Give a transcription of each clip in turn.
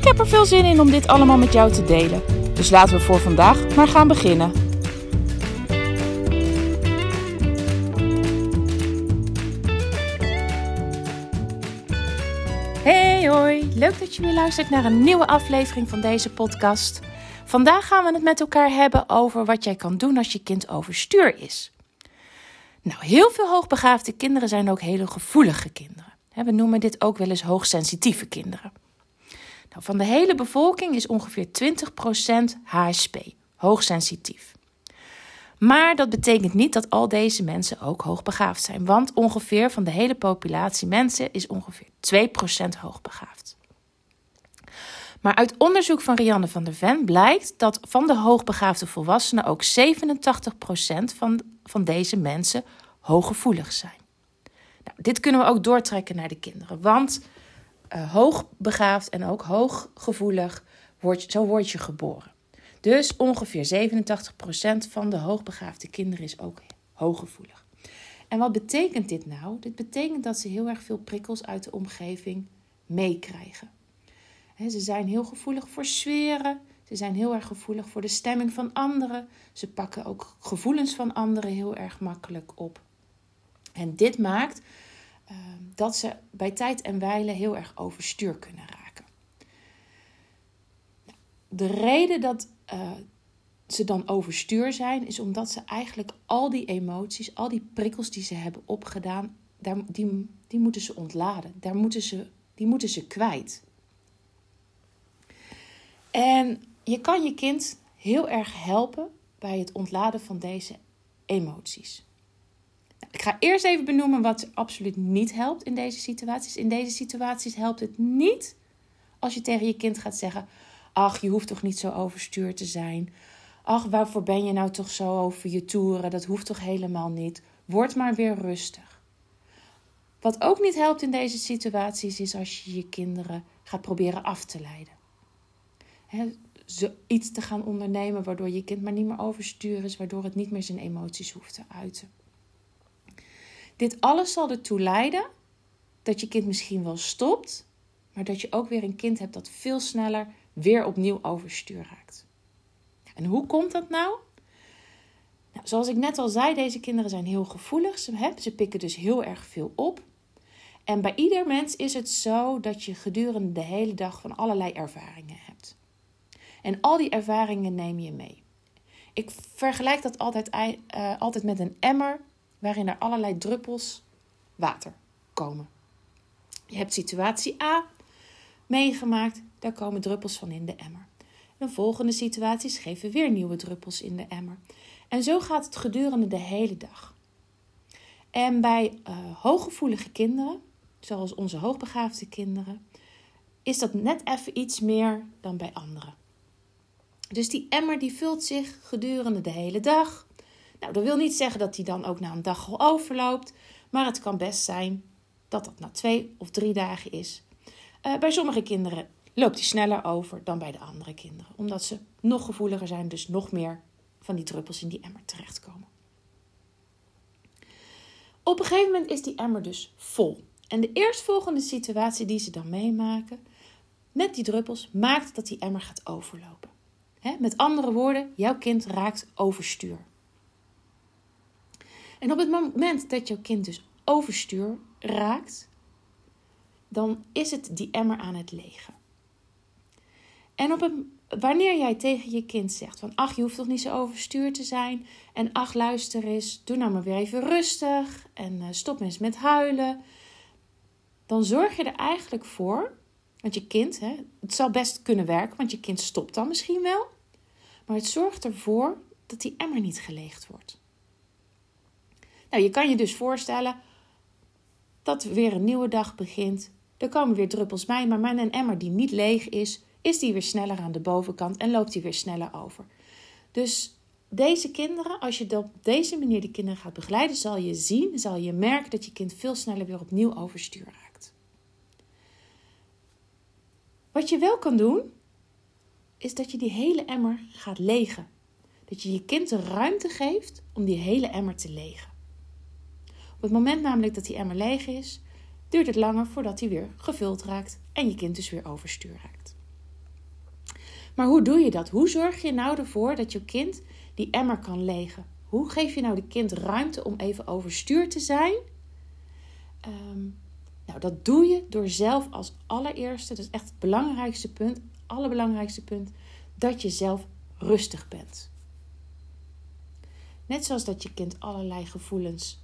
Ik heb er veel zin in om dit allemaal met jou te delen. Dus laten we voor vandaag maar gaan beginnen. Hey hoi, leuk dat je weer luistert naar een nieuwe aflevering van deze podcast. Vandaag gaan we het met elkaar hebben over wat jij kan doen als je kind overstuur is. Nou, heel veel hoogbegaafde kinderen zijn ook hele gevoelige kinderen. We noemen dit ook wel eens hoogsensitieve kinderen. Nou, van de hele bevolking is ongeveer 20% HSP, hoogsensitief. Maar dat betekent niet dat al deze mensen ook hoogbegaafd zijn, want ongeveer van de hele populatie mensen is ongeveer 2% hoogbegaafd. Maar uit onderzoek van Rianne van der Ven blijkt dat van de hoogbegaafde volwassenen ook 87% van, van deze mensen hooggevoelig zijn. Nou, dit kunnen we ook doortrekken naar de kinderen, want uh, hoogbegaafd en ook hooggevoelig, wordt, zo word je geboren. Dus ongeveer 87% van de hoogbegaafde kinderen is ook hooggevoelig. En wat betekent dit nou? Dit betekent dat ze heel erg veel prikkels uit de omgeving meekrijgen. Ze zijn heel gevoelig voor sferen. Ze zijn heel erg gevoelig voor de stemming van anderen. Ze pakken ook gevoelens van anderen heel erg makkelijk op. En dit maakt dat ze bij tijd en wijle heel erg overstuur kunnen raken. De reden dat uh, ze dan overstuur zijn, is omdat ze eigenlijk al die emoties, al die prikkels die ze hebben opgedaan, daar, die, die moeten ze ontladen. Daar moeten ze, die moeten ze kwijt. En je kan je kind heel erg helpen bij het ontladen van deze emoties. Ik ga eerst even benoemen wat absoluut niet helpt in deze situaties. In deze situaties helpt het niet als je tegen je kind gaat zeggen: Ach, je hoeft toch niet zo overstuur te zijn. Ach, waarvoor ben je nou toch zo over je toeren? Dat hoeft toch helemaal niet. Word maar weer rustig. Wat ook niet helpt in deze situaties is als je je kinderen gaat proberen af te leiden. He, iets te gaan ondernemen waardoor je kind maar niet meer overstuur is, waardoor het niet meer zijn emoties hoeft te uiten. Dit alles zal ertoe leiden dat je kind misschien wel stopt, maar dat je ook weer een kind hebt dat veel sneller weer opnieuw overstuur raakt. En hoe komt dat nou? nou zoals ik net al zei, deze kinderen zijn heel gevoelig. Ze, ze pikken dus heel erg veel op. En bij ieder mens is het zo dat je gedurende de hele dag van allerlei ervaringen hebt. En al die ervaringen neem je mee. Ik vergelijk dat altijd, uh, altijd met een emmer waarin er allerlei druppels water komen. Je hebt situatie A meegemaakt, daar komen druppels van in de emmer. De volgende situaties geven weer nieuwe druppels in de emmer. En zo gaat het gedurende de hele dag. En bij uh, hooggevoelige kinderen, zoals onze hoogbegaafde kinderen, is dat net even iets meer dan bij anderen. Dus die emmer die vult zich gedurende de hele dag. Nou, dat wil niet zeggen dat die dan ook na een dag al overloopt, maar het kan best zijn dat dat na twee of drie dagen is. Uh, bij sommige kinderen loopt die sneller over dan bij de andere kinderen, omdat ze nog gevoeliger zijn, dus nog meer van die druppels in die emmer terechtkomen. Op een gegeven moment is die emmer dus vol. En de eerstvolgende situatie die ze dan meemaken met die druppels maakt dat die emmer gaat overlopen. met andere woorden, jouw kind raakt overstuur. En op het moment dat jouw kind dus overstuur raakt, dan is het die emmer aan het legen. En op wanneer jij tegen je kind zegt van ach, je hoeft toch niet zo overstuur te zijn en ach, luister eens, doe nou maar weer even rustig en uh, stop eens met huilen, dan zorg je er eigenlijk voor, want je kind, hè, het zal best kunnen werken, want je kind stopt dan misschien wel, maar het zorgt ervoor dat die emmer niet geleegd wordt. Nou, je kan je dus voorstellen dat weer een nieuwe dag begint Er komen weer druppels bij, maar met een emmer die niet leeg is, is die weer sneller aan de bovenkant en loopt die weer sneller over. Dus deze kinderen, als je op deze manier de kinderen gaat begeleiden, zal je zien, zal je merken dat je kind veel sneller weer opnieuw overstuur raakt. Wat je wel kan doen, is dat je die hele emmer gaat legen. Dat je je kind de ruimte geeft om die hele emmer te legen. Op het moment namelijk dat die emmer leeg is, duurt het langer voordat hij weer gevuld raakt en je kind dus weer overstuur raakt. Maar hoe doe je dat? Hoe zorg je nou ervoor dat je kind die emmer kan legen? Hoe geef je nou de kind ruimte om even overstuur te zijn? Ehm, nou, dat doe je door zelf als allereerste, dat is echt het belangrijkste punt, allerbelangrijkste punt, dat je zelf rustig bent. Net zoals dat je kind allerlei gevoelens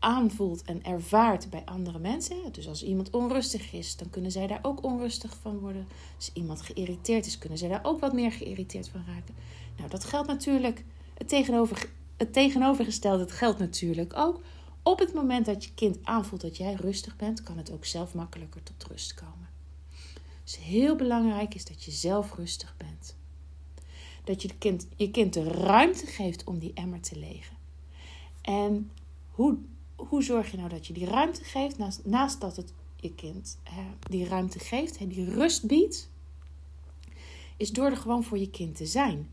aanvoelt en ervaart bij andere mensen. Dus als iemand onrustig is, dan kunnen zij daar ook onrustig van worden. Als iemand geïrriteerd is, kunnen zij daar ook wat meer geïrriteerd van raken. Nou, dat geldt natuurlijk, het, tegenover, het tegenovergestelde geldt natuurlijk ook. Op het moment dat je kind aanvoelt dat jij rustig bent, kan het ook zelf makkelijker tot rust komen. Dus heel belangrijk is dat je zelf rustig bent. Dat je je kind, je kind de ruimte geeft om die emmer te legen. En hoe hoe zorg je nou dat je die ruimte geeft, naast, naast dat het je kind die ruimte geeft, hè, die rust biedt, is door er gewoon voor je kind te zijn.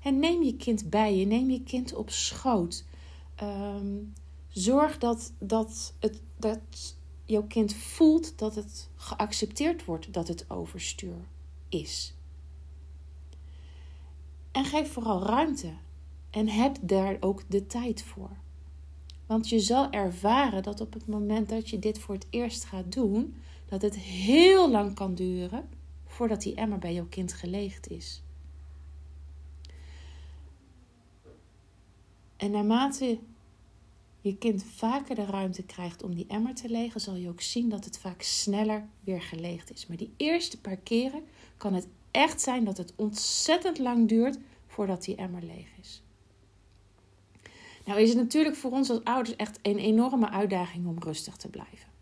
En neem je kind bij je, neem je kind op schoot. Ehm, zorg dat, dat, het, dat jouw kind voelt dat het geaccepteerd wordt dat het overstuur is. En geef vooral ruimte. En heb daar ook de tijd voor. Want je zal ervaren dat op het moment dat je dit voor het eerst gaat doen, dat het heel lang kan duren voordat die emmer bij jouw kind geleegd is. En naarmate je kind vaker de ruimte krijgt om die emmer te legen, zal je ook zien dat het vaak sneller weer geleegd is. Maar die eerste paar keren kan het echt zijn dat het ontzettend lang duurt voordat die emmer leeg is. Nou is het natuurlijk voor ons als ouders echt een enorme uitdaging om rustig te blijven.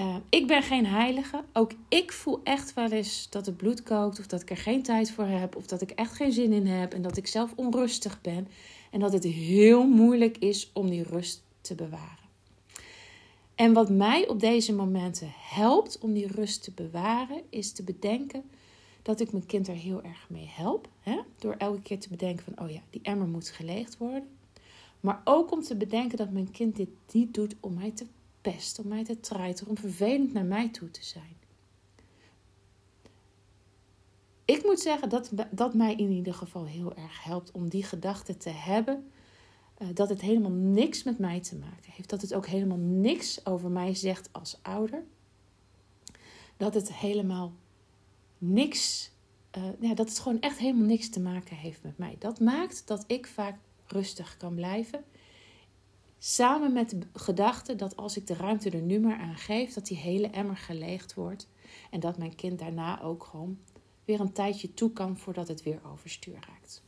Uh, ik ben geen heilige. Ook ik voel echt wel eens dat het bloed kookt, of dat ik er geen tijd voor heb, of dat ik echt geen zin in heb en dat ik zelf onrustig ben. En dat het heel moeilijk is om die rust te bewaren. En wat mij op deze momenten helpt om die rust te bewaren, is te bedenken dat ik mijn kind er heel erg mee help. Hè? Door elke keer te bedenken van, oh ja, die emmer moet geleegd worden. Maar ook om te bedenken dat mijn kind dit niet doet om mij te pesten, om mij te treiteren, om vervelend naar mij toe te zijn. Ik moet zeggen dat dat mij in ieder geval heel erg helpt om die gedachte te hebben. Uh, dat het helemaal niks met mij te maken heeft. Dat het ook helemaal niks over mij zegt als ouder. Dat het helemaal niks. Uh, ja, dat het gewoon echt helemaal niks te maken heeft met mij. Dat maakt dat ik vaak rustig kan blijven. Samen met de gedachte dat als ik de ruimte er nu maar aan geef, dat die hele emmer geleegd wordt. En dat mijn kind daarna ook gewoon weer een tijdje toe kan voordat het weer overstuur raakt.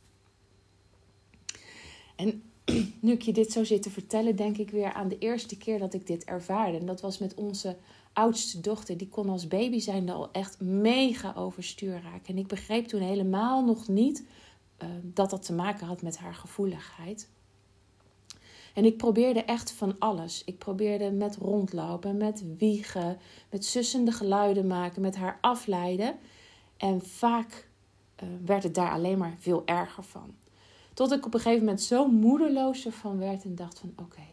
En nu ik je dit zo zit te vertellen, denk ik weer aan de eerste keer dat ik dit ervaarde. En dat was met onze oudste dochter. Die kon als baby zijnde al echt mega overstuur raken. En ik begreep toen helemaal nog niet dat dat te maken had met haar gevoeligheid. En ik probeerde echt van alles. Ik probeerde met rondlopen, met wiegen, met sussende geluiden maken, met haar afleiden. En vaak uh, werd het daar alleen maar veel erger van. Tot ik op een gegeven moment zo moedeloos ervan werd en dacht van oké,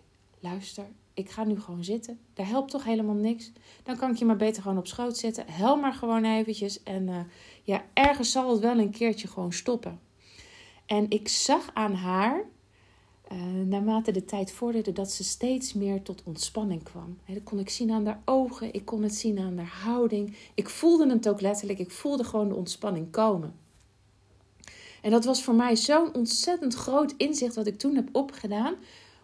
luister, ik ga nu gewoon zitten. Daar helpt toch helemaal niks. Dan kan ik je maar beter gewoon op schoot zetten. Hel maar gewoon eventjes. En uh, ja, ergens zal het wel een keertje gewoon stoppen. En ik zag aan haar, uh, naarmate de tijd vorderde, dat ze steeds meer tot ontspanning kwam. dat kon ik zien aan haar ogen, ik kon het zien aan haar houding. Ik voelde het ook letterlijk, ik voelde gewoon de ontspanning komen. En dat was voor mij zo'n ontzettend groot inzicht wat ik toen heb opgedaan.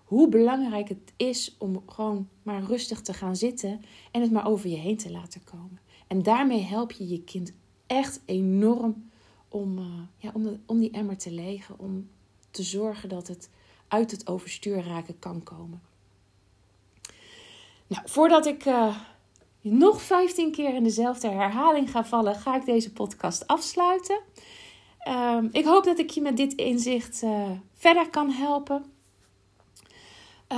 Hoe belangrijk het is om gewoon maar rustig te gaan zitten en het maar over je heen te laten komen. En daarmee help je je kind echt enorm om, uh, ja, om, om die emmer te legen, om te zorgen dat het uit het overstuur raken kan komen. Nou, voordat ik uh, nog 15 keer in dezelfde herhaling ga vallen, ga ik deze podcast afsluiten. Ehm, ik hoop dat ik je met dit inzicht uh, verder kan helpen.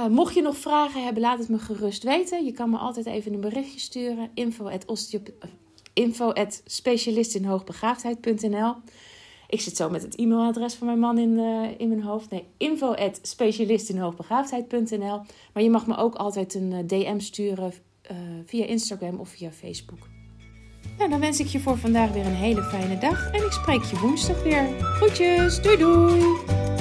Mocht je nog vragen hebben, laat het me gerust weten. Je kan me altijd even een berichtje sturen. Info at, osteop- info at specialistinhoogbegaafdheid.nl Ik zit zo met het e-mailadres van mijn man in, uh, in mijn hoofd. Nee, info at specialistinhoogbegaafdheid.nl Maar je mag me ook altijd een DM sturen via Instagram of via Facebook. Nou, dan wens ik je voor vandaag weer een hele fijne dag en ik spreek je woensdag weer. Groetjes, doei doei!